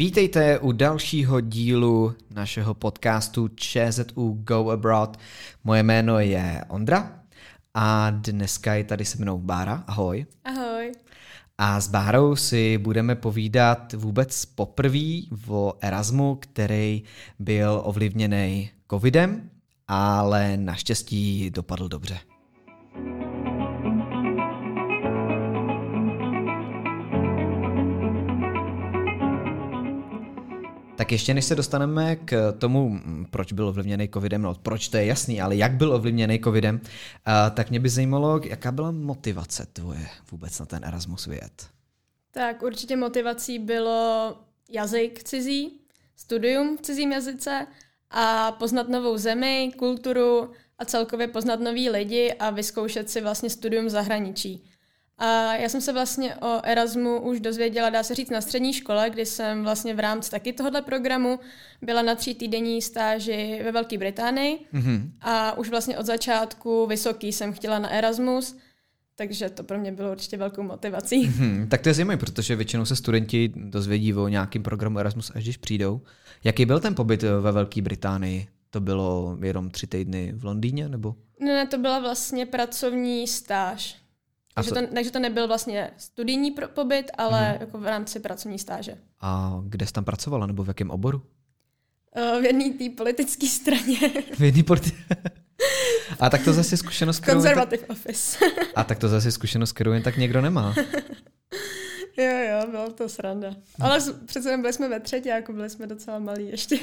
Vítejte u dalšího dílu našeho podcastu ČZU Go Abroad. Moje jméno je Ondra a dneska je tady se mnou Bára. Ahoj. Ahoj. A s Bárou si budeme povídat vůbec poprvé o Erasmu, který byl ovlivněný covidem, ale naštěstí dopadl dobře. Tak ještě než se dostaneme k tomu, proč byl ovlivněný covidem, no proč to je jasný, ale jak byl ovlivněný covidem, tak mě by zajímalo, jaká byla motivace tvoje vůbec na ten Erasmus vyjet? Tak určitě motivací bylo jazyk cizí, studium v cizím jazyce a poznat novou zemi, kulturu a celkově poznat nový lidi a vyzkoušet si vlastně studium v zahraničí. A já jsem se vlastně o Erasmu už dozvěděla, dá se říct, na střední škole, kdy jsem vlastně v rámci taky tohohle programu byla na tří týdenní stáži ve Velké Británii mm-hmm. a už vlastně od začátku vysoký jsem chtěla na Erasmus, takže to pro mě bylo určitě velkou motivací. Mm-hmm. Tak to je zajímavé, protože většinou se studenti dozvědí o nějakým programu Erasmus, až když přijdou. Jaký byl ten pobyt ve Velké Británii? To bylo jenom tři týdny v Londýně, nebo? Ne, ne, to byla vlastně pracovní stáž. Takže, to, takže to nebyl vlastně studijní pobyt, ale hmm. jako v rámci pracovní stáže. A kde jsi tam pracovala, nebo v jakém oboru? Uh, v jedné té politické straně. v jedné politi- A tak to zase zkušenost, kterou... Conservative tak... office. A tak to zase zkušenost, kterou jen tak někdo nemá. Jo, jo, bylo to sranda. Ale přece byli jsme ve třetí, jako byli jsme docela malí ještě.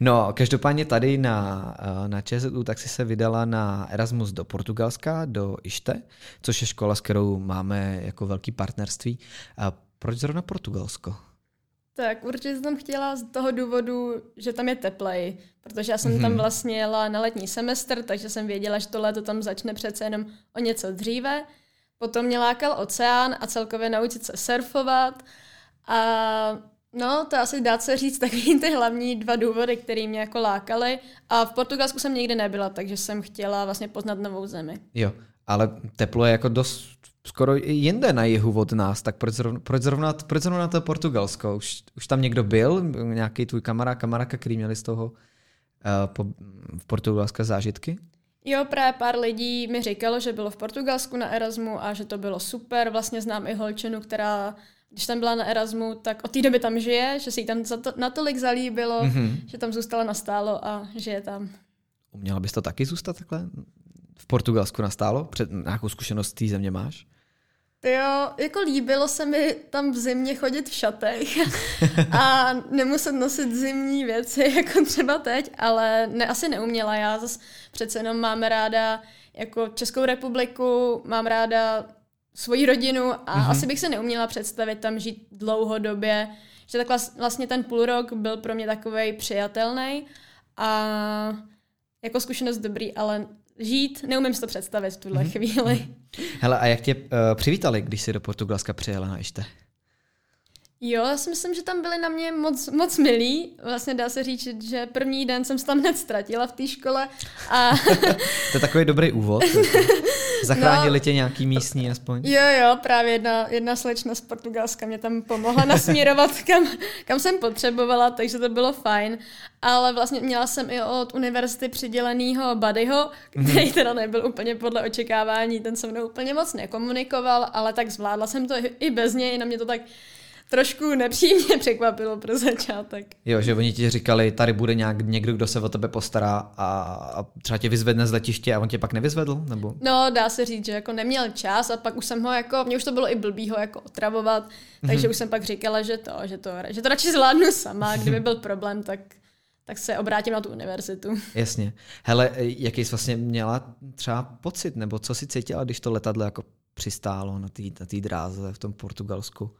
No, každopádně tady na, eh, na ČSU tak si se vydala na Erasmus do Portugalska, do Ište, což je škola, s kterou máme jako velký partnerství. A proč zrovna Portugalsko? Tak určitě jsem tam chtěla z toho důvodu, že tam je teplej, protože já jsem mm-hmm. tam vlastně jela na letní semestr, takže jsem věděla, že to léto tam začne přece jenom o něco dříve. Potom mě lákal oceán a celkově naučit se surfovat. A no, to asi dá se říct takový ty hlavní dva důvody, které mě jako lákaly. A v Portugalsku jsem nikdy nebyla, takže jsem chtěla vlastně poznat novou zemi. Jo, ale teplo je jako dost skoro jinde na jihu od nás, tak proč zrovna, proč zrovna, proč zrovna to Portugalsko? Už, už tam někdo byl? Nějaký tvůj kamarád, kamarádka, který měli z toho uh, po, v Portugalska zážitky? Jo, právě pár lidí mi říkalo, že bylo v Portugalsku na Erasmu a že to bylo super. Vlastně znám i holčinu, která, když tam byla na Erasmu, tak od té doby tam žije, že se jí tam to, natolik zalíbilo, mm-hmm. že tam zůstala nastálo a žije tam. Uměla bys to taky zůstat takhle? V Portugalsku nastálo? Před nějakou zkušenost té země máš? Jo, jako líbilo se mi tam v zimě chodit v šatech a nemuset nosit zimní věci, jako třeba teď, ale ne, asi neuměla. Já zase přece jenom mám ráda jako Českou republiku, mám ráda svoji rodinu a mm-hmm. asi bych se neuměla představit tam žít dlouhodobě, že takhle vlastně ten půl rok byl pro mě takový přijatelný a jako zkušenost dobrý, ale žít, neumím si to představit v tuhle mm-hmm. chvíli. Hele, a jak tě uh, přivítali, když jsi do Portugalska přijela na Ište? Jo, já si myslím, že tam byli na mě moc, moc milí. Vlastně dá se říct, že první den jsem se tam hned ztratila v té škole. A... to je takový dobrý úvod. Zachránili no, tě nějaký místní aspoň? Jo, jo, právě jedna, jedna slečna z Portugalska mě tam pomohla nasměrovat, kam, kam jsem potřebovala, takže to bylo fajn. Ale vlastně měla jsem i od univerzity přidělenýho buddyho, který mm-hmm. teda nebyl úplně podle očekávání, ten se mnou úplně moc nekomunikoval, ale tak zvládla jsem to i bez něj, na mě to tak trošku nepříjemně překvapilo pro začátek. Jo, že oni ti říkali, tady bude nějak někdo, kdo se o tebe postará a, a třeba tě vyzvedne z letiště a on tě pak nevyzvedl? Nebo? No, dá se říct, že jako neměl čas a pak už jsem ho jako, mě už to bylo i blbý ho jako otravovat, takže mm-hmm. už jsem pak říkala, že to, že to, že to radši zvládnu sama, kdyby byl problém, tak tak se obrátím na tu univerzitu. Jasně. Hele, jaký jsi vlastně měla třeba pocit, nebo co si cítila, když to letadlo jako přistálo na té na dráze v tom Portugalsku?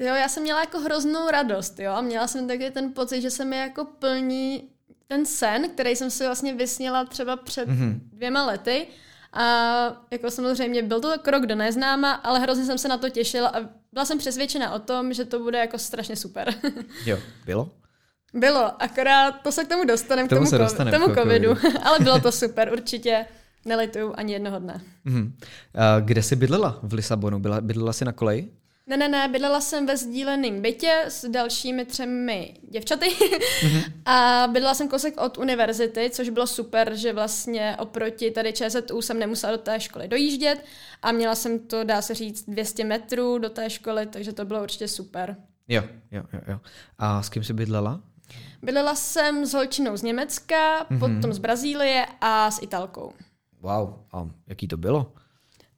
Jo, já jsem měla jako hroznou radost, jo, a měla jsem taky ten pocit, že se mi jako plní ten sen, který jsem si vlastně vysněla třeba před mm-hmm. dvěma lety. A jako samozřejmě byl to krok do neznáma, ale hrozně jsem se na to těšila a byla jsem přesvědčena o tom, že to bude jako strašně super. jo, bylo? Bylo, akorát to se k tomu dostaneme, k tomu, k tomu, k tomu covidu. ale bylo to super, určitě. Nelituju ani jednoho dne. Mm-hmm. A kde jsi bydlela v Lisabonu? Byla, bydlela jsi na koleji? Ne, ne, ne, bydlela jsem ve sdíleném bytě s dalšími třemi děvčaty mm-hmm. a bydlela jsem kousek od univerzity, což bylo super, že vlastně oproti tady ČSU jsem nemusela do té školy dojíždět a měla jsem to, dá se říct, 200 metrů do té školy, takže to bylo určitě super. Jo, jo, jo. jo. A s kým jsi bydlela? Bydlela jsem s holčinou z Německa, mm-hmm. potom z Brazílie a s Italkou. Wow, a jaký to bylo?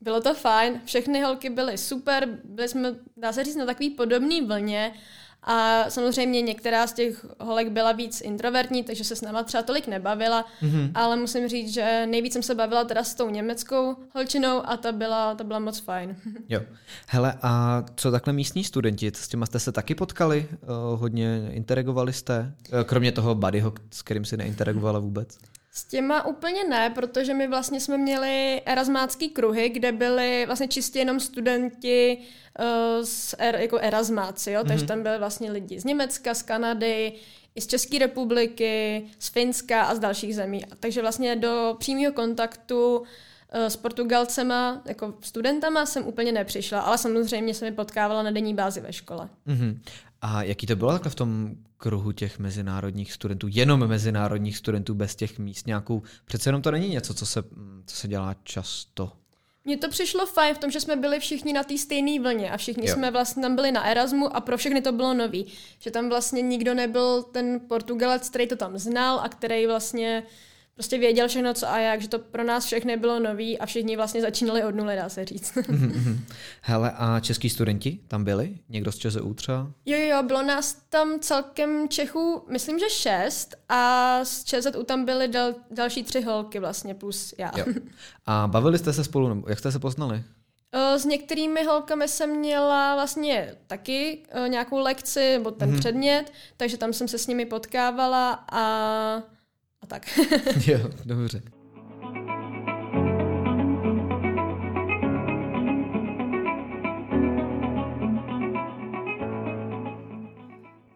Bylo to fajn, všechny holky byly super, byli jsme, dá se říct, na takový podobný vlně a samozřejmě některá z těch holek byla víc introvertní, takže se s náma třeba tolik nebavila, mm-hmm. ale musím říct, že nejvíc jsem se bavila teda s tou německou holčinou a ta byla, ta byla moc fajn. Jo. Hele, a co takhle místní studenti? S těma jste se taky potkali? Uh, hodně interagovali jste? Uh, kromě toho buddyho, s kterým si neinteragovala vůbec? S těma úplně ne, protože my vlastně jsme měli erasmácký kruhy, kde byli vlastně čistě jenom studenti uh, z er, jako erasmáci, jo? Mm-hmm. takže mhm. tam byli vlastně lidi z Německa, z Kanady, i z České republiky, z Finska a z dalších zemí. Takže vlastně do přímého kontaktu uh, s Portugalcema, jako studentama jsem úplně nepřišla, ale samozřejmě jsem je potkávala na denní bázi ve škole. Mm-hmm. A jaký to bylo takhle v tom kruhu těch mezinárodních studentů, jenom mezinárodních studentů bez těch místňáků? Přece jenom to není něco, co se, co se dělá často. Mně to přišlo fajn v tom, že jsme byli všichni na té stejné vlně a všichni jo. jsme vlastně tam byli na Erasmu a pro všechny to bylo nový. Že tam vlastně nikdo nebyl ten Portugalec, který to tam znal a který vlastně prostě věděl všechno co a jak, že to pro nás všechny bylo nový a všichni vlastně začínali od nuly, dá se říct. Mhm, mhm. Hele, a český studenti tam byli? Někdo z ČZU třeba? Jo, jo, bylo nás tam celkem Čechů, myslím, že šest a z ČZU tam byly dal, další tři holky vlastně plus já. Jo. A bavili jste se spolu, nebo jak jste se poznali? S některými holkami jsem měla vlastně taky nějakou lekci nebo ten mm-hmm. předmět, takže tam jsem se s nimi potkávala a a tak. jo, dobře.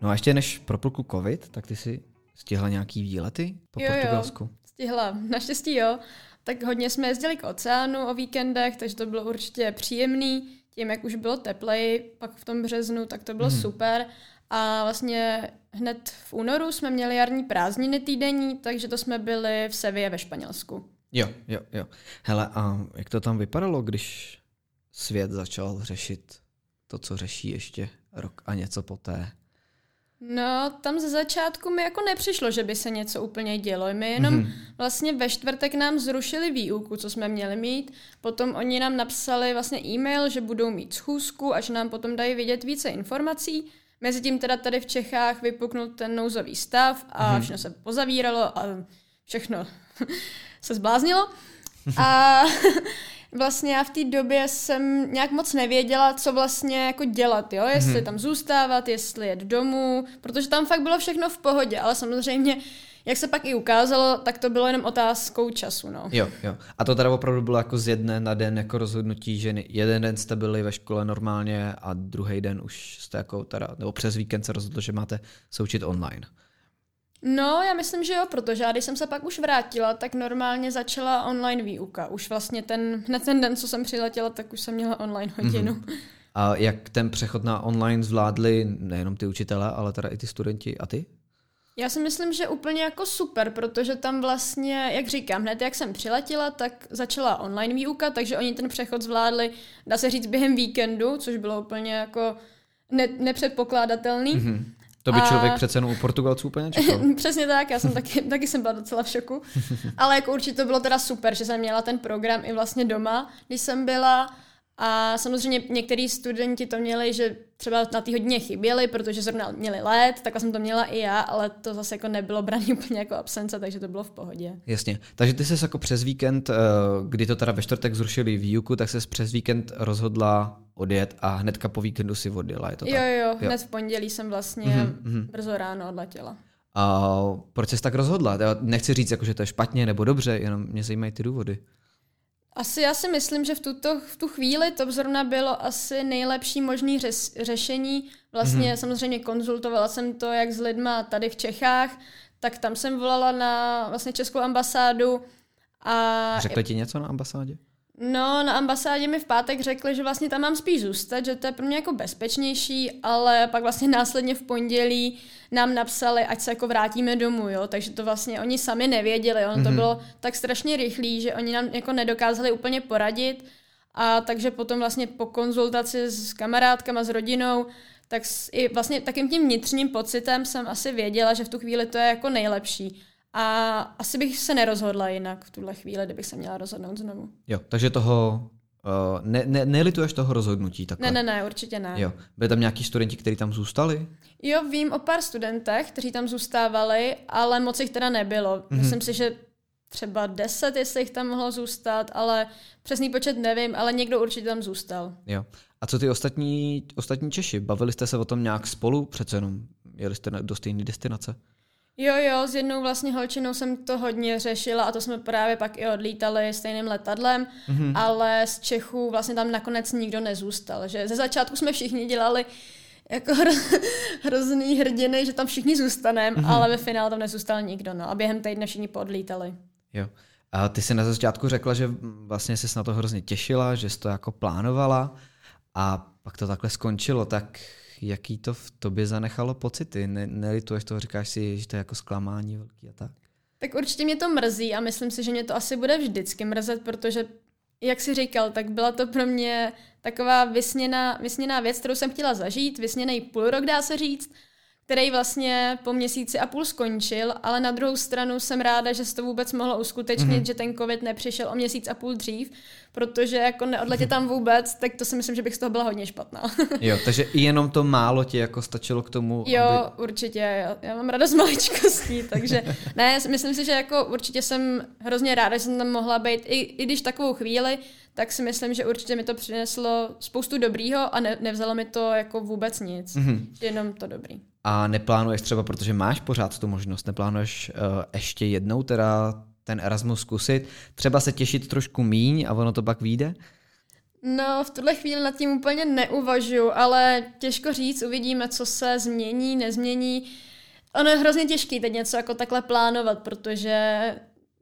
No a ještě než propukl covid, tak ty si stihla nějaký výlety po jo, Portugalsku? Jo, stihla. Naštěstí jo. Tak hodně jsme jezdili k oceánu o víkendech, takže to bylo určitě příjemný. Tím, jak už bylo teplej, pak v tom březnu, tak to bylo hmm. super. A vlastně hned v únoru jsme měli jarní prázdniny týdenní, takže to jsme byli v Sevě ve Španělsku. Jo, jo, jo. Hele, a jak to tam vypadalo, když svět začal řešit to, co řeší ještě rok a něco poté? No, tam ze začátku mi jako nepřišlo, že by se něco úplně dělo. My jenom mm-hmm. vlastně ve čtvrtek nám zrušili výuku, co jsme měli mít. Potom oni nám napsali vlastně e-mail, že budou mít schůzku a že nám potom dají vědět více informací. Mezitím teda tady v Čechách vypuknul ten nouzový stav a mm-hmm. všechno se pozavíralo a všechno se zbláznilo. A vlastně já v té době jsem nějak moc nevěděla, co vlastně jako dělat, jo? Jestli mm-hmm. tam zůstávat, jestli jet domů, protože tam fakt bylo všechno v pohodě, ale samozřejmě jak se pak i ukázalo, tak to bylo jenom otázkou času. No. Jo, jo. A to teda opravdu bylo jako z jedné na den jako rozhodnutí, že jeden den jste byli ve škole normálně a druhý den už jste jako teda, nebo přes víkend se rozhodl, že máte se učit online. No, já myslím, že jo, protože já když jsem se pak už vrátila, tak normálně začala online výuka. Už vlastně ten, hned ten den, co jsem přiletěla, tak už jsem měla online hodinu. Mm-hmm. A jak ten přechod na online zvládli nejenom ty učitele, ale teda i ty studenti a ty? Já si myslím, že úplně jako super, protože tam vlastně, jak říkám, hned jak jsem přiletěla, tak začala online výuka, takže oni ten přechod zvládli, dá se říct, během víkendu, což bylo úplně jako ne- nepředpokládatelný. Mm-hmm. To by člověk a... přece jenom u Portugalců úplně čekal. Přesně tak, já jsem taky, taky jsem byla docela v šoku. Ale jako určitě to bylo teda super, že jsem měla ten program i vlastně doma, když jsem byla. A samozřejmě některý studenti to měli, že třeba na té hodině chyběli, protože zrovna měli let, tak jsem to měla i já, ale to zase jako nebylo braný úplně jako absence, takže to bylo v pohodě. Jasně. Takže ty jsi jako přes víkend, eh, kdy to teda ve čtvrtek zrušili výuku, tak se přes víkend rozhodla odjet a hnedka po víkendu si odjela, je to jo, tak? Jo, jo, hned v pondělí jsem vlastně mm-hmm. brzo ráno odletěla. A proč jsi tak rozhodla? Nechci říct, jako, že to je špatně nebo dobře, jenom mě zajímají ty důvody. Asi já si myslím, že v, tuto, v tu chvíli to zrovna bylo asi nejlepší možný řes, řešení. Vlastně mm-hmm. samozřejmě konzultovala jsem to jak s lidma tady v Čechách, tak tam jsem volala na vlastně českou ambasádu. A Řekli ti něco na ambasádě? No, na ambasádě mi v pátek řekli, že vlastně tam mám spíš zůstat, že to je pro mě jako bezpečnější, ale pak vlastně následně v pondělí nám napsali, ať se jako vrátíme domů, jo, takže to vlastně oni sami nevěděli, ono mm-hmm. to mhm. bylo tak strašně rychlý, že oni nám jako nedokázali úplně poradit a takže potom vlastně po konzultaci s kamarádkama, s rodinou, tak s, i vlastně takým tím vnitřním pocitem jsem asi věděla, že v tu chvíli to je jako nejlepší. A asi bych se nerozhodla jinak v tuhle chvíli, kdybych se měla rozhodnout znovu. Jo, takže toho Uh, ne, ne, nelituješ toho rozhodnutí takhle? Ne, ne, ne, určitě ne. Jo. Byli tam nějaký studenti, kteří tam zůstali? Jo, vím o pár studentech, kteří tam zůstávali, ale moc jich teda nebylo. Mm-hmm. Myslím si, že třeba deset, jestli jich tam mohlo zůstat, ale přesný počet nevím, ale někdo určitě tam zůstal. Jo. A co ty ostatní, ostatní Češi? Bavili jste se o tom nějak spolu? Přece jenom jeli jste do stejné destinace? Jo, jo, s jednou vlastně holčinou jsem to hodně řešila a to jsme právě pak i odlítali stejným letadlem, mm-hmm. ale z Čechů vlastně tam nakonec nikdo nezůstal, že ze začátku jsme všichni dělali jako hro, hrozný hrdiny, že tam všichni zůstaneme, mm-hmm. ale ve finále tam nezůstal nikdo, no a během týdne všichni podlítali. Jo. A ty jsi na začátku řekla, že vlastně jsi na to hrozně těšila, že jsi to jako plánovala a pak to takhle skončilo, tak jaký to v tobě zanechalo pocity? Ne, nelituješ toho, říkáš si, že to je jako zklamání velký a tak? Tak určitě mě to mrzí a myslím si, že mě to asi bude vždycky mrzet, protože jak jsi říkal, tak byla to pro mě taková vysněná, vysněná věc, kterou jsem chtěla zažít, vysněný půl rok dá se říct, který vlastně po měsíci a půl skončil, ale na druhou stranu jsem ráda, že se to vůbec mohlo uskutečnit, mm-hmm. že ten covid nepřišel o měsíc a půl dřív, protože jako neodletět tam vůbec, tak to si myslím, že bych z toho byla hodně špatná. jo, takže i jenom to málo ti jako stačilo k tomu, Jo, aby... určitě, já, já mám radost maličkostí, takže ne, myslím si, že jako určitě jsem hrozně ráda, že jsem tam mohla být, i, i když takovou chvíli, tak si myslím, že určitě mi to přineslo spoustu dobrýho a ne, nevzalo mi to jako vůbec nic, mm-hmm. jenom to dobrý. A neplánuješ třeba, protože máš pořád tu možnost, neplánuješ uh, ještě jednou teda ten Erasmus zkusit, třeba se těšit trošku míň a ono to pak vyjde? No, v tuhle chvíli nad tím úplně neuvažuji, ale těžko říct, uvidíme, co se změní, nezmění. Ono je hrozně těžké teď něco jako takhle plánovat, protože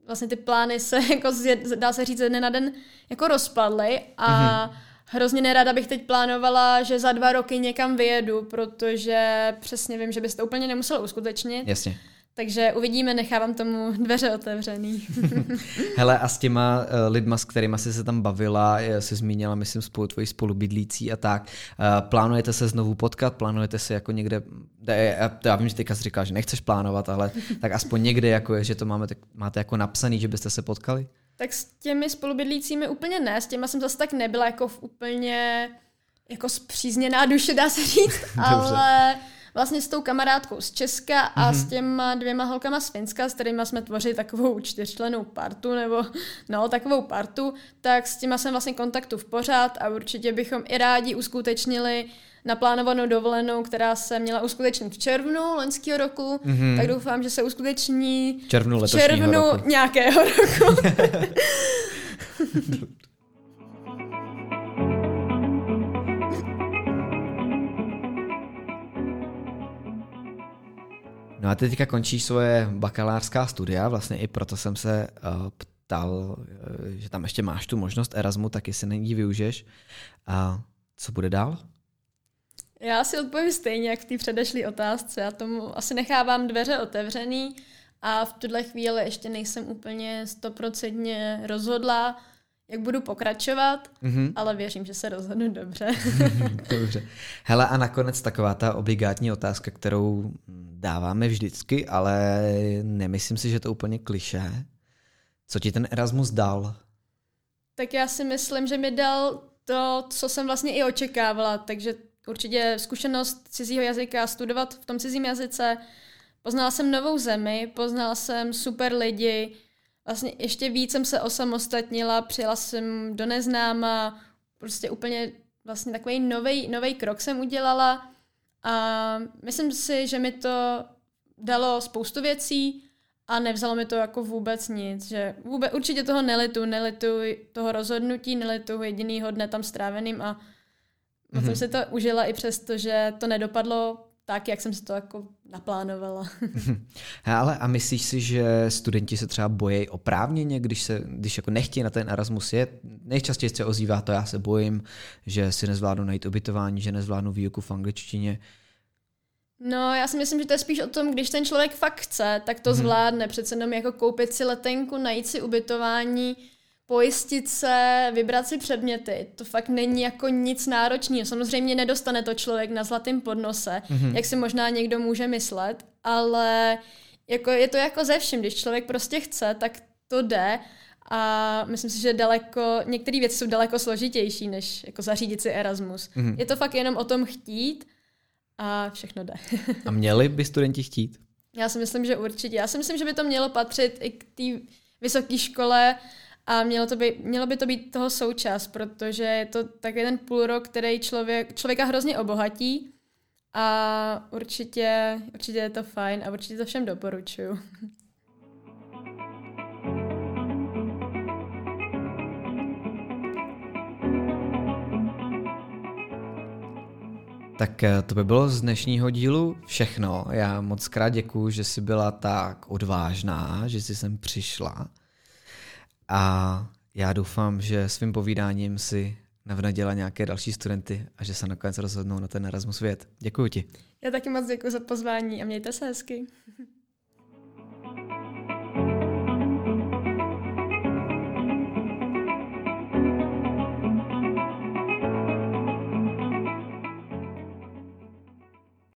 vlastně ty plány se, jako dá se říct, ze dne na den jako rozpadly a mm-hmm hrozně nerada bych teď plánovala, že za dva roky někam vyjedu, protože přesně vím, že byste to úplně nemuselo uskutečnit. Jasně. Takže uvidíme, nechávám tomu dveře otevřený. Hele, a s těma uh, lidma, s kterými jsi se tam bavila, jsi zmínila, myslím, spolu tvoji spolubydlící a tak, uh, plánujete se znovu potkat, plánujete se jako někde, já, já vím, že teďka jsi říkal, že nechceš plánovat, ale tak aspoň někde, jako je, že to máme, tak, máte jako napsaný, že byste se potkali? Tak s těmi spolubydlícími úplně ne, s těma jsem zase tak nebyla jako v úplně jako zpřízněná duše, dá se říct, ale vlastně s tou kamarádkou z Česka a mm-hmm. s těma dvěma holkama z Finska, s kterými jsme tvořili takovou čtyřčlenou partu, nebo no, takovou partu, tak s těma jsem vlastně kontaktu v pořád a určitě bychom i rádi uskutečnili naplánovanou dovolenou, která se měla uskutečnit v červnu loňského roku, mm-hmm. tak doufám, že se uskuteční červnu, v červnu roku. nějakého roku. No a teďka končíš svoje bakalářská studia, vlastně i proto jsem se uh, ptal, uh, že tam ještě máš tu možnost Erasmu, tak jestli není využiješ. A co bude dál? Já si odpovím stejně, jak v té předešlé otázce. Já tomu asi nechávám dveře otevřený a v tuhle chvíli ještě nejsem úplně stoprocentně rozhodla, jak budu pokračovat, mm-hmm. ale věřím, že se rozhodnu dobře. dobře. Hele, a nakonec taková ta obligátní otázka, kterou dáváme vždycky, ale nemyslím si, že to úplně kliše. Co ti ten Erasmus dal? Tak já si myslím, že mi dal to, co jsem vlastně i očekávala, takže určitě zkušenost cizího jazyka, studovat v tom cizím jazyce. Poznala jsem novou zemi, poznala jsem super lidi, vlastně ještě víc jsem se osamostatnila, přijela jsem do neznáma, prostě úplně vlastně takový nový krok jsem udělala. A myslím si, že mi to dalo spoustu věcí a nevzalo mi to jako vůbec nic, že vůbec, určitě toho nelitu, nelitu toho rozhodnutí, nelitu jedinýho dne tam stráveným a mm-hmm. jsem si to užila i přesto, že to nedopadlo tak, jak jsem si to jako naplánovala. Ale a myslíš si, že studenti se třeba bojí oprávněně, když, se, když jako nechtějí na ten Erasmus jet? Nejčastěji se ozývá to, já se bojím, že si nezvládnu najít ubytování, že nezvládnu výuku v angličtině. No, já si myslím, že to je spíš o tom, když ten člověk fakt chce, tak to hmm. zvládne. Přece jenom jako koupit si letenku, najít si ubytování, pojistit se, vybrat si předměty. To fakt není jako nic náročného. Samozřejmě nedostane to člověk na zlatém podnose, mm-hmm. jak si možná někdo může myslet, ale jako je to jako ze vším. Když člověk prostě chce, tak to jde a myslím si, že daleko, některé věci jsou daleko složitější, než jako zařídit si Erasmus. Mm-hmm. Je to fakt jenom o tom chtít a všechno jde. a měli by studenti chtít? Já si myslím, že určitě. Já si myslím, že by to mělo patřit i k té vysoké škole a mělo, to by, mělo by to být toho součást, protože je to tak jeden půl rok, který člověk, člověka hrozně obohatí a určitě, určitě je to fajn a určitě to všem doporučuju. Tak eh, to by bylo z dnešního dílu všechno. Já moc krát děkuju, že jsi byla tak odvážná, že jsi sem přišla. A já doufám, že svým povídáním si navnadila nějaké další studenty a že se nakonec rozhodnou na ten Erasmus věd. Děkuji ti. Já taky moc děkuji za pozvání a mějte se hezky.